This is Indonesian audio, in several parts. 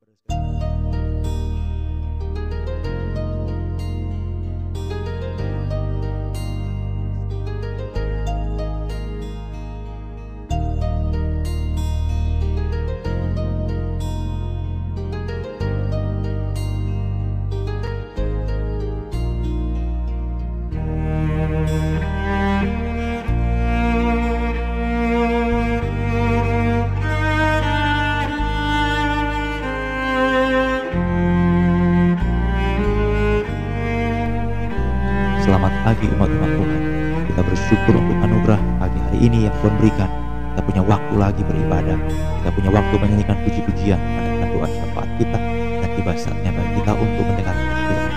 berus. Pagi umat-umat Tuhan. Kita bersyukur untuk anugerah pagi hari ini yang Tuhan berikan. Kita punya waktu lagi beribadah. Kita punya waktu menyanyikan puji-pujian, mendengarkan doa syafaat kita, dan tiba saatnya bagi kita untuk mendengarkan firman.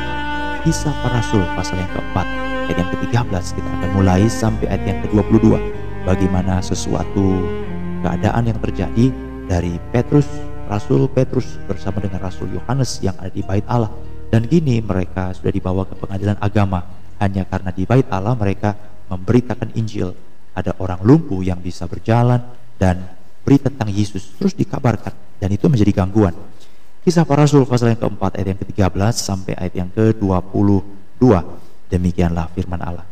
Kisah para Rasul pasal yang keempat, ayat yang ke-13 kita akan mulai sampai ayat yang ke-22. Bagaimana sesuatu keadaan yang terjadi dari Petrus, Rasul Petrus bersama dengan Rasul Yohanes yang ada di bait Allah. Dan kini mereka sudah dibawa ke pengadilan agama hanya karena di bait Allah mereka memberitakan Injil. Ada orang lumpuh yang bisa berjalan dan berita tentang Yesus terus dikabarkan dan itu menjadi gangguan. Kisah para Rasul pasal yang keempat ayat yang ke-13 sampai ayat yang ke-22. Demikianlah firman Allah.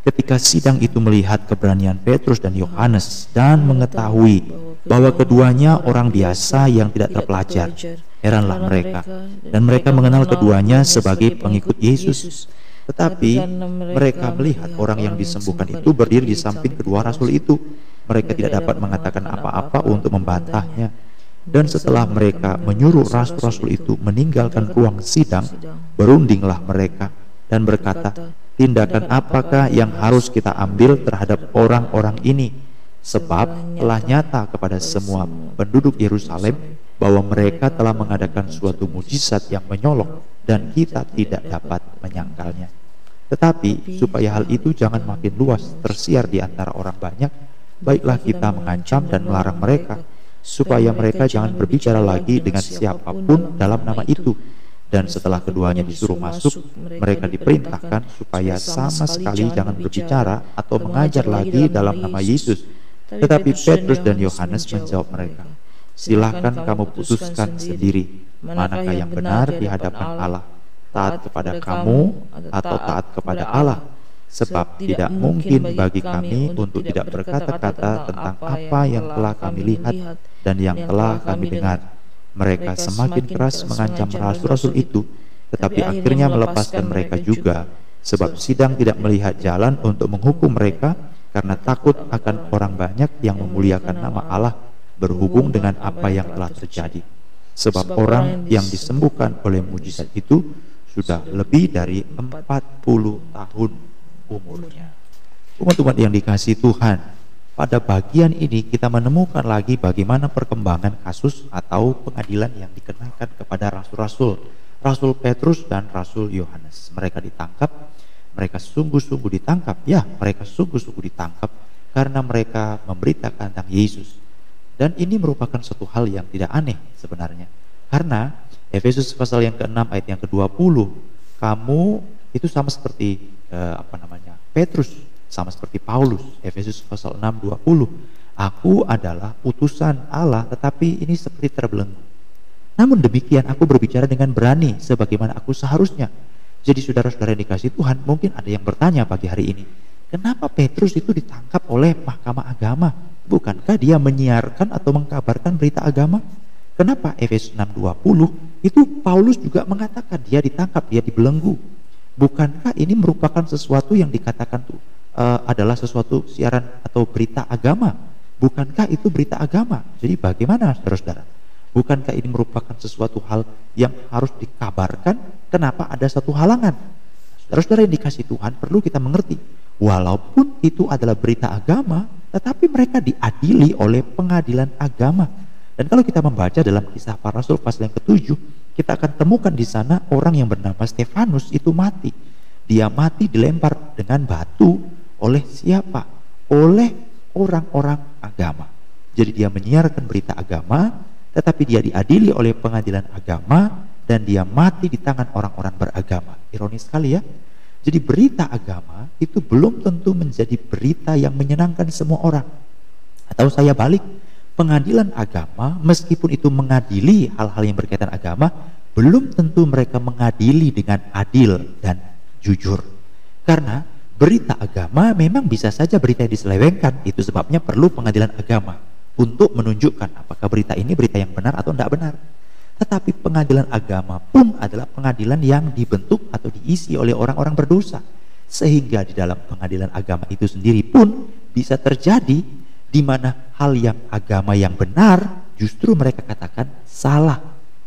Ketika sidang itu melihat keberanian Petrus dan Yohanes dan mengetahui bahwa keduanya orang biasa yang tidak terpelajar, heranlah mereka dan mereka mengenal keduanya sebagai pengikut Yesus. Tetapi mereka melihat orang yang disembuhkan itu berdiri di samping kedua rasul itu. Mereka tidak dapat mengatakan apa-apa untuk membantahnya. Dan setelah mereka menyuruh rasul-rasul itu meninggalkan ruang sidang, berundinglah mereka dan berkata, tindakan apakah yang harus kita ambil terhadap orang-orang ini? Sebab telah nyata kepada semua penduduk Yerusalem bahwa mereka telah mengadakan suatu mujizat yang menyolok dan kita tidak dapat menyangkalnya. Tetapi supaya hal itu jangan makin luas tersiar di antara orang banyak, baiklah kita mengancam dan melarang mereka. supaya mereka jangan berbicara lagi dengan siapa pun dalam nama itu. Dan setelah keduanya disuruh masuk, mereka diperintahkan supaya sama sekali jangan berbicara atau mengajar lagi dalam nama Yesus. Tetapi Petrus dan Yohanes menjawab mereka, Silahkan kamu putuskan sendiri. manakah yang benar di hadapan Allah, taat kepada kamu atau taat kepada Allah. Sebab tidak mungkin bagi kami untuk tidak berkata-kata tentang apa yang telah kami lihat dan yang telah kami dengar. mereka semakin keras mengancam rasul-rasul itu, tetapi akhirnya melepaskan mereka juga, sebab sidang tidak melihat jalan untuk menghukum mereka karena takut akan orang banyak yang memuliakan nama Allah. Berhubung dengan apa yang telah terjadi. Sebab orang yang disembuhkan oleh mujizat itu sudah lebih dari 40 tahun umurnya. Umat-umat yang dikasih Tuhan, pada bagian ini kita menemukan lagi bagaimana perkembangan kasus atau pengadilan yang dikenakan kepada rasul-rasul, Rasul Petrus dan Rasul Yohanes. Mereka ditangkap, mereka sungguh-sungguh ditangkap, ya mereka sungguh-sungguh ditangkap karena mereka memberitakan tentang Yesus. Dan ini merupakan suatu hal yang tidak aneh sebenarnya. Karena Efesus pasal yang ke-6 ayat yang ke-20, kamu itu sama seperti eh, apa namanya? Petrus sama seperti Paulus, Efesus pasal 6 20. Aku adalah utusan Allah tetapi ini seperti terbelenggu. Namun demikian aku berbicara dengan berani sebagaimana aku seharusnya. Jadi saudara-saudara yang dikasih Tuhan, mungkin ada yang bertanya pagi hari ini, kenapa Petrus itu ditangkap oleh mahkamah agama? Bukankah dia menyiarkan atau mengkabarkan berita agama? Kenapa Efesus 6:20 itu Paulus juga mengatakan dia ditangkap, dia dibelenggu. Bukankah ini merupakan sesuatu yang dikatakan tuh uh, adalah sesuatu siaran atau berita agama. Bukankah itu berita agama? Jadi bagaimana saudara-saudara? Bukankah ini merupakan sesuatu hal yang harus dikabarkan? Kenapa ada satu halangan? Saudara-saudara yang dikasih Tuhan perlu kita mengerti. Walaupun itu adalah berita agama, tetapi mereka diadili oleh pengadilan agama. Dan kalau kita membaca dalam kisah para rasul pasal yang ketujuh, kita akan temukan di sana orang yang bernama Stefanus itu mati. Dia mati dilempar dengan batu oleh siapa? Oleh orang-orang agama. Jadi dia menyiarkan berita agama, tetapi dia diadili oleh pengadilan agama dan dia mati di tangan orang-orang beragama. Ironis sekali ya. Jadi berita agama itu belum tentu menjadi berita yang menyenangkan semua orang. Atau saya balik, pengadilan agama meskipun itu mengadili hal-hal yang berkaitan agama belum tentu mereka mengadili dengan adil dan jujur. Karena berita agama memang bisa saja berita yang diselewengkan. Itu sebabnya perlu pengadilan agama untuk menunjukkan apakah berita ini berita yang benar atau tidak benar. Tetapi pengadilan agama pun adalah pengadilan yang dibentuk atau diisi oleh orang-orang berdosa. Sehingga di dalam pengadilan agama itu sendiri pun bisa terjadi di mana hal yang agama yang benar justru mereka katakan salah.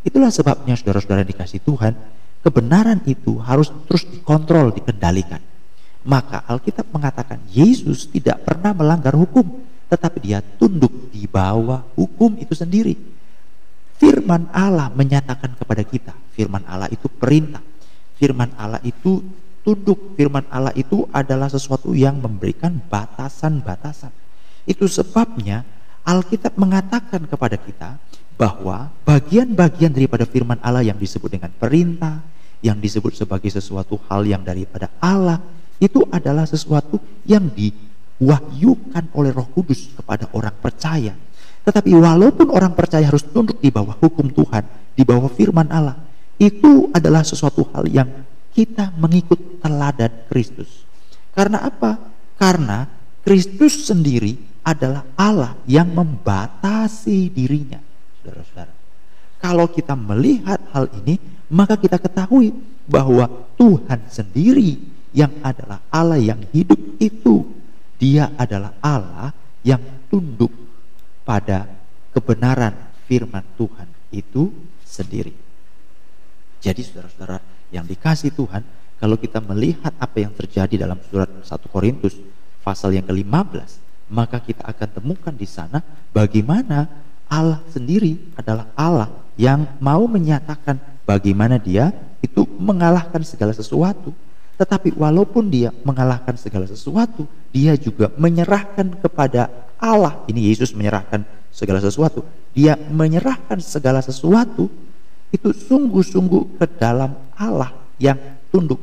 Itulah sebabnya saudara-saudara dikasih Tuhan, kebenaran itu harus terus dikontrol, dikendalikan. Maka Alkitab mengatakan Yesus tidak pernah melanggar hukum, tetapi dia tunduk di bawah hukum itu sendiri. Firman Allah menyatakan kepada kita, firman Allah itu perintah. Firman Allah itu tunduk firman Allah itu adalah sesuatu yang memberikan batasan-batasan. Itu sebabnya Alkitab mengatakan kepada kita bahwa bagian-bagian daripada firman Allah yang disebut dengan perintah, yang disebut sebagai sesuatu hal yang daripada Allah, itu adalah sesuatu yang diwahyukan oleh Roh Kudus kepada orang percaya. Tetapi walaupun orang percaya harus tunduk di bawah hukum Tuhan, di bawah firman Allah, itu adalah sesuatu hal yang kita mengikut teladan Kristus. Karena apa? Karena Kristus sendiri adalah Allah yang membatasi dirinya. Saudara-saudara. Kalau kita melihat hal ini, maka kita ketahui bahwa Tuhan sendiri yang adalah Allah yang hidup itu, dia adalah Allah yang tunduk pada kebenaran firman Tuhan itu sendiri. Jadi saudara-saudara, yang dikasih Tuhan, kalau kita melihat apa yang terjadi dalam surat 1 Korintus pasal yang ke-15, maka kita akan temukan di sana bagaimana Allah sendiri adalah Allah yang mau menyatakan bagaimana dia itu mengalahkan segala sesuatu. Tetapi walaupun dia mengalahkan segala sesuatu, dia juga menyerahkan kepada Allah. Ini Yesus menyerahkan segala sesuatu. Dia menyerahkan segala sesuatu itu sungguh-sungguh ke dalam Allah yang tunduk.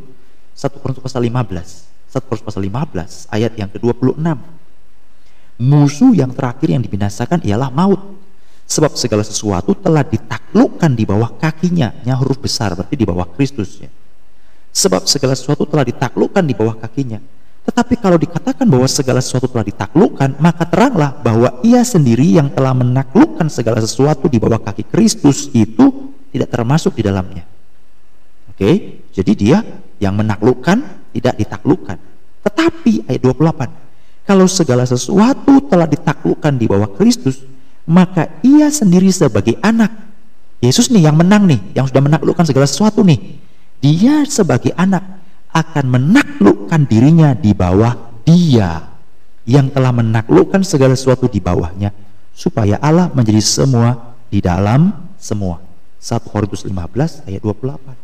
1 Korintus pasal 15. 1 Korintus pasal 15 ayat yang ke-26. Musuh yang terakhir yang dibinasakan ialah maut. Sebab segala sesuatu telah ditaklukkan di bawah kakinya. Nya huruf besar berarti di bawah Kristus ya. Sebab segala sesuatu telah ditaklukkan di bawah kakinya. Tetapi kalau dikatakan bahwa segala sesuatu telah ditaklukkan, maka teranglah bahwa ia sendiri yang telah menaklukkan segala sesuatu di bawah kaki Kristus itu tidak termasuk di dalamnya. Oke, jadi dia yang menaklukkan tidak ditaklukkan. Tetapi ayat 28, kalau segala sesuatu telah ditaklukkan di bawah Kristus, maka ia sendiri sebagai anak. Yesus nih yang menang nih, yang sudah menaklukkan segala sesuatu nih. Dia sebagai anak akan menaklukkan dirinya di bawah dia yang telah menaklukkan segala sesuatu di bawahnya supaya Allah menjadi semua di dalam semua. 1 Korintus 15 ayat 28.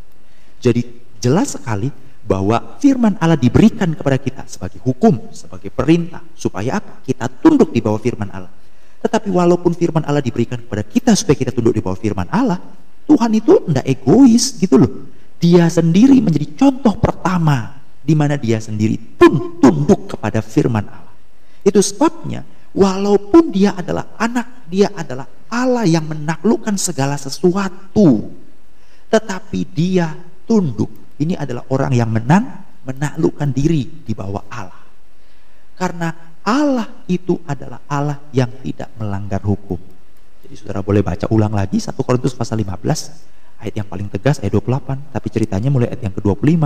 Jadi jelas sekali bahwa firman Allah diberikan kepada kita sebagai hukum, sebagai perintah supaya apa? Kita tunduk di bawah firman Allah. Tetapi walaupun firman Allah diberikan kepada kita supaya kita tunduk di bawah firman Allah, Tuhan itu tidak egois gitu loh. Dia sendiri menjadi contoh pertama di mana dia sendiri pun tunduk kepada firman Allah. Itu sebabnya walaupun dia adalah anak, dia adalah Allah yang menaklukkan segala sesuatu. Tetapi dia tunduk. Ini adalah orang yang menang, menaklukkan diri di bawah Allah. Karena Allah itu adalah Allah yang tidak melanggar hukum. Jadi saudara boleh baca ulang lagi 1 Korintus pasal 15 ayat yang paling tegas ayat 28 tapi ceritanya mulai ayat yang ke-25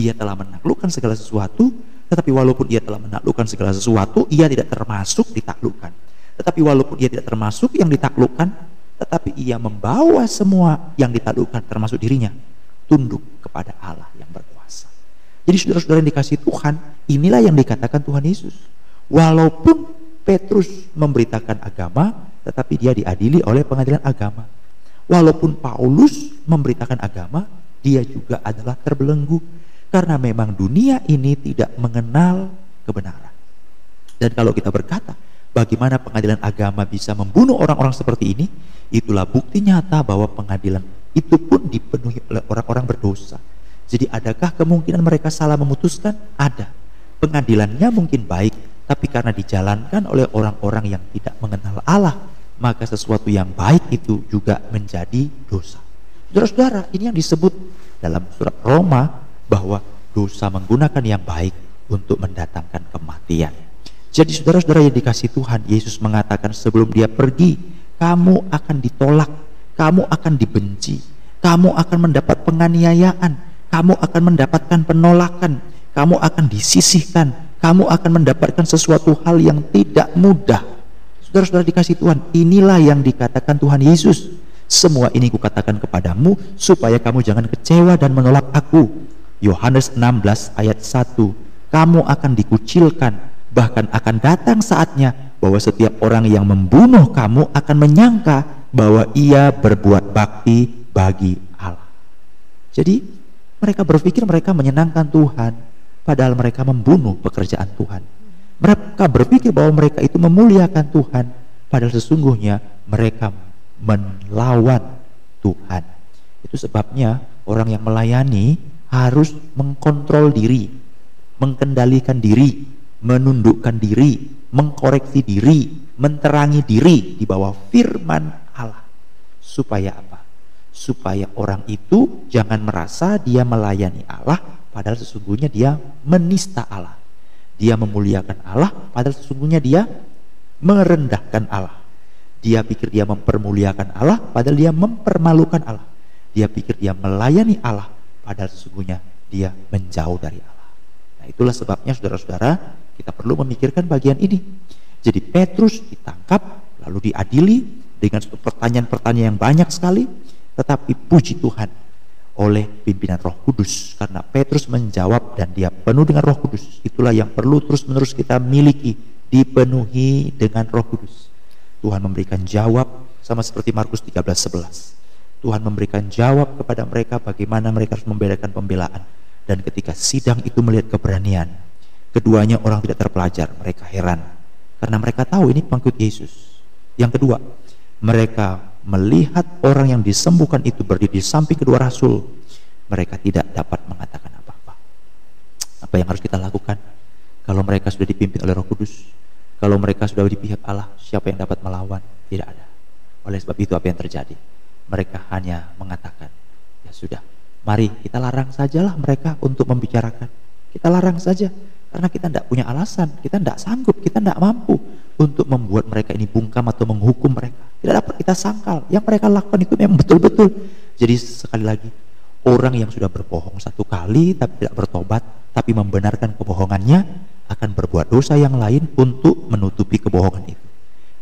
ia telah menaklukkan segala sesuatu tetapi walaupun ia telah menaklukkan segala sesuatu, ia tidak termasuk ditaklukkan. Tetapi walaupun ia tidak termasuk yang ditaklukkan, tetapi ia membawa semua yang ditaklukkan termasuk dirinya tunduk kepada Allah yang berkuasa. Jadi saudara-saudara yang dikasih Tuhan, inilah yang dikatakan Tuhan Yesus. Walaupun Petrus memberitakan agama, tetapi dia diadili oleh pengadilan agama. Walaupun Paulus memberitakan agama, dia juga adalah terbelenggu karena memang dunia ini tidak mengenal kebenaran. Dan kalau kita berkata, bagaimana pengadilan agama bisa membunuh orang-orang seperti ini, itulah bukti nyata bahwa pengadilan itu pun dipenuhi oleh orang-orang berdosa. Jadi adakah kemungkinan mereka salah memutuskan? Ada. Pengadilannya mungkin baik, tapi karena dijalankan oleh orang-orang yang tidak mengenal Allah, maka sesuatu yang baik itu juga menjadi dosa. Saudara-saudara, ini yang disebut dalam surat Roma bahwa dosa menggunakan yang baik untuk mendatangkan kematian. Jadi saudara-saudara yang dikasih Tuhan, Yesus mengatakan sebelum dia pergi, kamu akan ditolak, kamu akan dibenci, kamu akan mendapat penganiayaan, kamu akan mendapatkan penolakan, kamu akan disisihkan, kamu akan mendapatkan sesuatu hal yang tidak mudah. Saudara-saudara dikasih Tuhan, inilah yang dikatakan Tuhan Yesus. Semua ini kukatakan kepadamu supaya kamu jangan kecewa dan menolak aku. Yohanes 16 ayat 1. Kamu akan dikucilkan, bahkan akan datang saatnya bahwa setiap orang yang membunuh kamu akan menyangka bahwa ia berbuat bakti bagi Allah. Jadi mereka berpikir mereka menyenangkan Tuhan, padahal mereka membunuh pekerjaan Tuhan. Mereka berpikir bahwa mereka itu memuliakan Tuhan, padahal sesungguhnya mereka melawan Tuhan. Itu sebabnya orang yang melayani harus mengkontrol diri, mengendalikan diri, menundukkan diri, mengkoreksi diri, menterangi diri di bawah firman. Supaya apa? supaya orang itu jangan merasa dia melayani Allah padahal sesungguhnya dia menista Allah. Dia memuliakan Allah padahal sesungguhnya dia merendahkan Allah. Dia pikir dia mempermuliakan Allah padahal dia mempermalukan Allah. Dia pikir dia melayani Allah padahal sesungguhnya dia menjauh dari Allah. Nah, itulah sebabnya saudara-saudara kita perlu memikirkan bagian ini. Jadi Petrus ditangkap lalu diadili dengan pertanyaan-pertanyaan yang banyak sekali tetapi puji Tuhan oleh pimpinan Roh Kudus karena Petrus menjawab dan dia penuh dengan Roh Kudus. Itulah yang perlu terus-menerus kita miliki, dipenuhi dengan Roh Kudus. Tuhan memberikan jawab sama seperti Markus 13:11. Tuhan memberikan jawab kepada mereka bagaimana mereka harus membedakan pembelaan. Dan ketika sidang itu melihat keberanian, keduanya orang tidak terpelajar, mereka heran karena mereka tahu ini pengikut Yesus. Yang kedua, mereka melihat orang yang disembuhkan itu berdiri di samping kedua rasul, mereka tidak dapat mengatakan apa-apa. Apa yang harus kita lakukan? Kalau mereka sudah dipimpin oleh Roh Kudus, kalau mereka sudah di pihak Allah, siapa yang dapat melawan? Tidak ada. Oleh sebab itu apa yang terjadi? Mereka hanya mengatakan, ya sudah, mari kita larang sajalah mereka untuk membicarakan. Kita larang saja, karena kita tidak punya alasan, kita tidak sanggup, kita tidak mampu untuk membuat mereka ini bungkam atau menghukum mereka. Tidak dapat kita sangkal. Yang mereka lakukan itu memang betul-betul. Jadi sekali lagi, orang yang sudah berbohong satu kali tapi tidak bertobat, tapi membenarkan kebohongannya, akan berbuat dosa yang lain untuk menutupi kebohongan itu.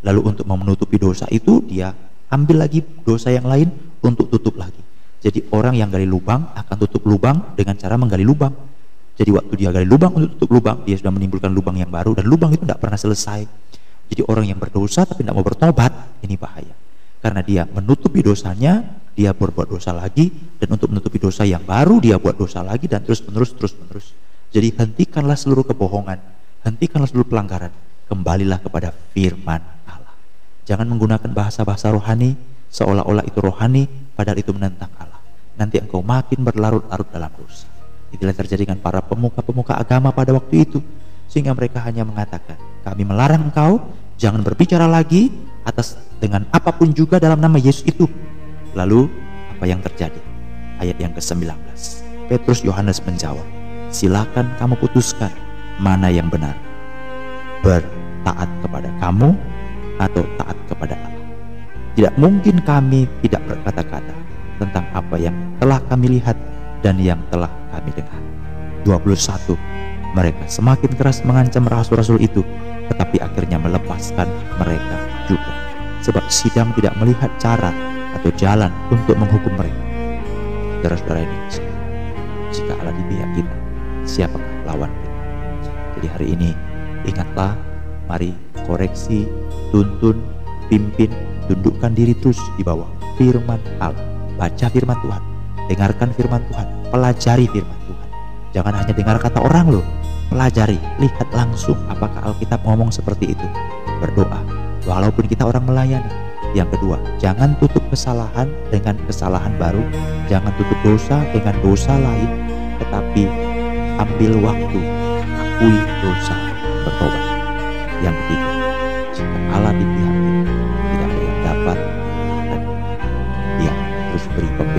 Lalu untuk menutupi dosa itu, dia ambil lagi dosa yang lain untuk tutup lagi. Jadi orang yang gali lubang akan tutup lubang dengan cara menggali lubang. Jadi waktu dia gali lubang untuk tutup lubang, dia sudah menimbulkan lubang yang baru dan lubang itu tidak pernah selesai. Jadi orang yang berdosa tapi tidak mau bertobat, ini bahaya. Karena dia menutupi dosanya, dia berbuat dosa lagi, dan untuk menutupi dosa yang baru, dia buat dosa lagi, dan terus menerus, terus menerus. Jadi hentikanlah seluruh kebohongan, hentikanlah seluruh pelanggaran, kembalilah kepada firman Allah. Jangan menggunakan bahasa-bahasa rohani, seolah-olah itu rohani, padahal itu menentang Allah. Nanti engkau makin berlarut-larut dalam dosa. Itulah terjadi dengan para pemuka-pemuka agama pada waktu itu sehingga mereka hanya mengatakan, kami melarang engkau jangan berbicara lagi atas dengan apa pun juga dalam nama Yesus itu. Lalu apa yang terjadi? Ayat yang ke-19. Petrus Yohanes menjawab, silakan kamu putuskan mana yang benar. Bertaat kepada kamu atau taat kepada Allah. Tidak mungkin kami tidak berkata-kata tentang apa yang telah kami lihat dan yang telah kami dengar. 21 mereka semakin keras mengancam rasul-rasul itu, tetapi akhirnya melepaskan mereka juga. Sebab sidang tidak melihat cara atau jalan untuk menghukum mereka. Saudara-saudara ini, jika Allah di pihak kita, siapakah lawan kita? Jadi hari ini, ingatlah, mari koreksi, tuntun, pimpin, tundukkan diri terus di bawah firman Allah. Baca firman Tuhan, dengarkan firman Tuhan, pelajari firman Tuhan. Jangan hanya dengar kata orang loh, pelajari, lihat langsung apakah Alkitab ngomong seperti itu. Berdoa, walaupun kita orang melayani. Yang kedua, jangan tutup kesalahan dengan kesalahan baru, jangan tutup dosa dengan dosa lain, tetapi ambil waktu, akui dosa, bertobat. Yang ketiga, jika Allah di pihak kita, tidak ada yang dapat dan dia terus beri.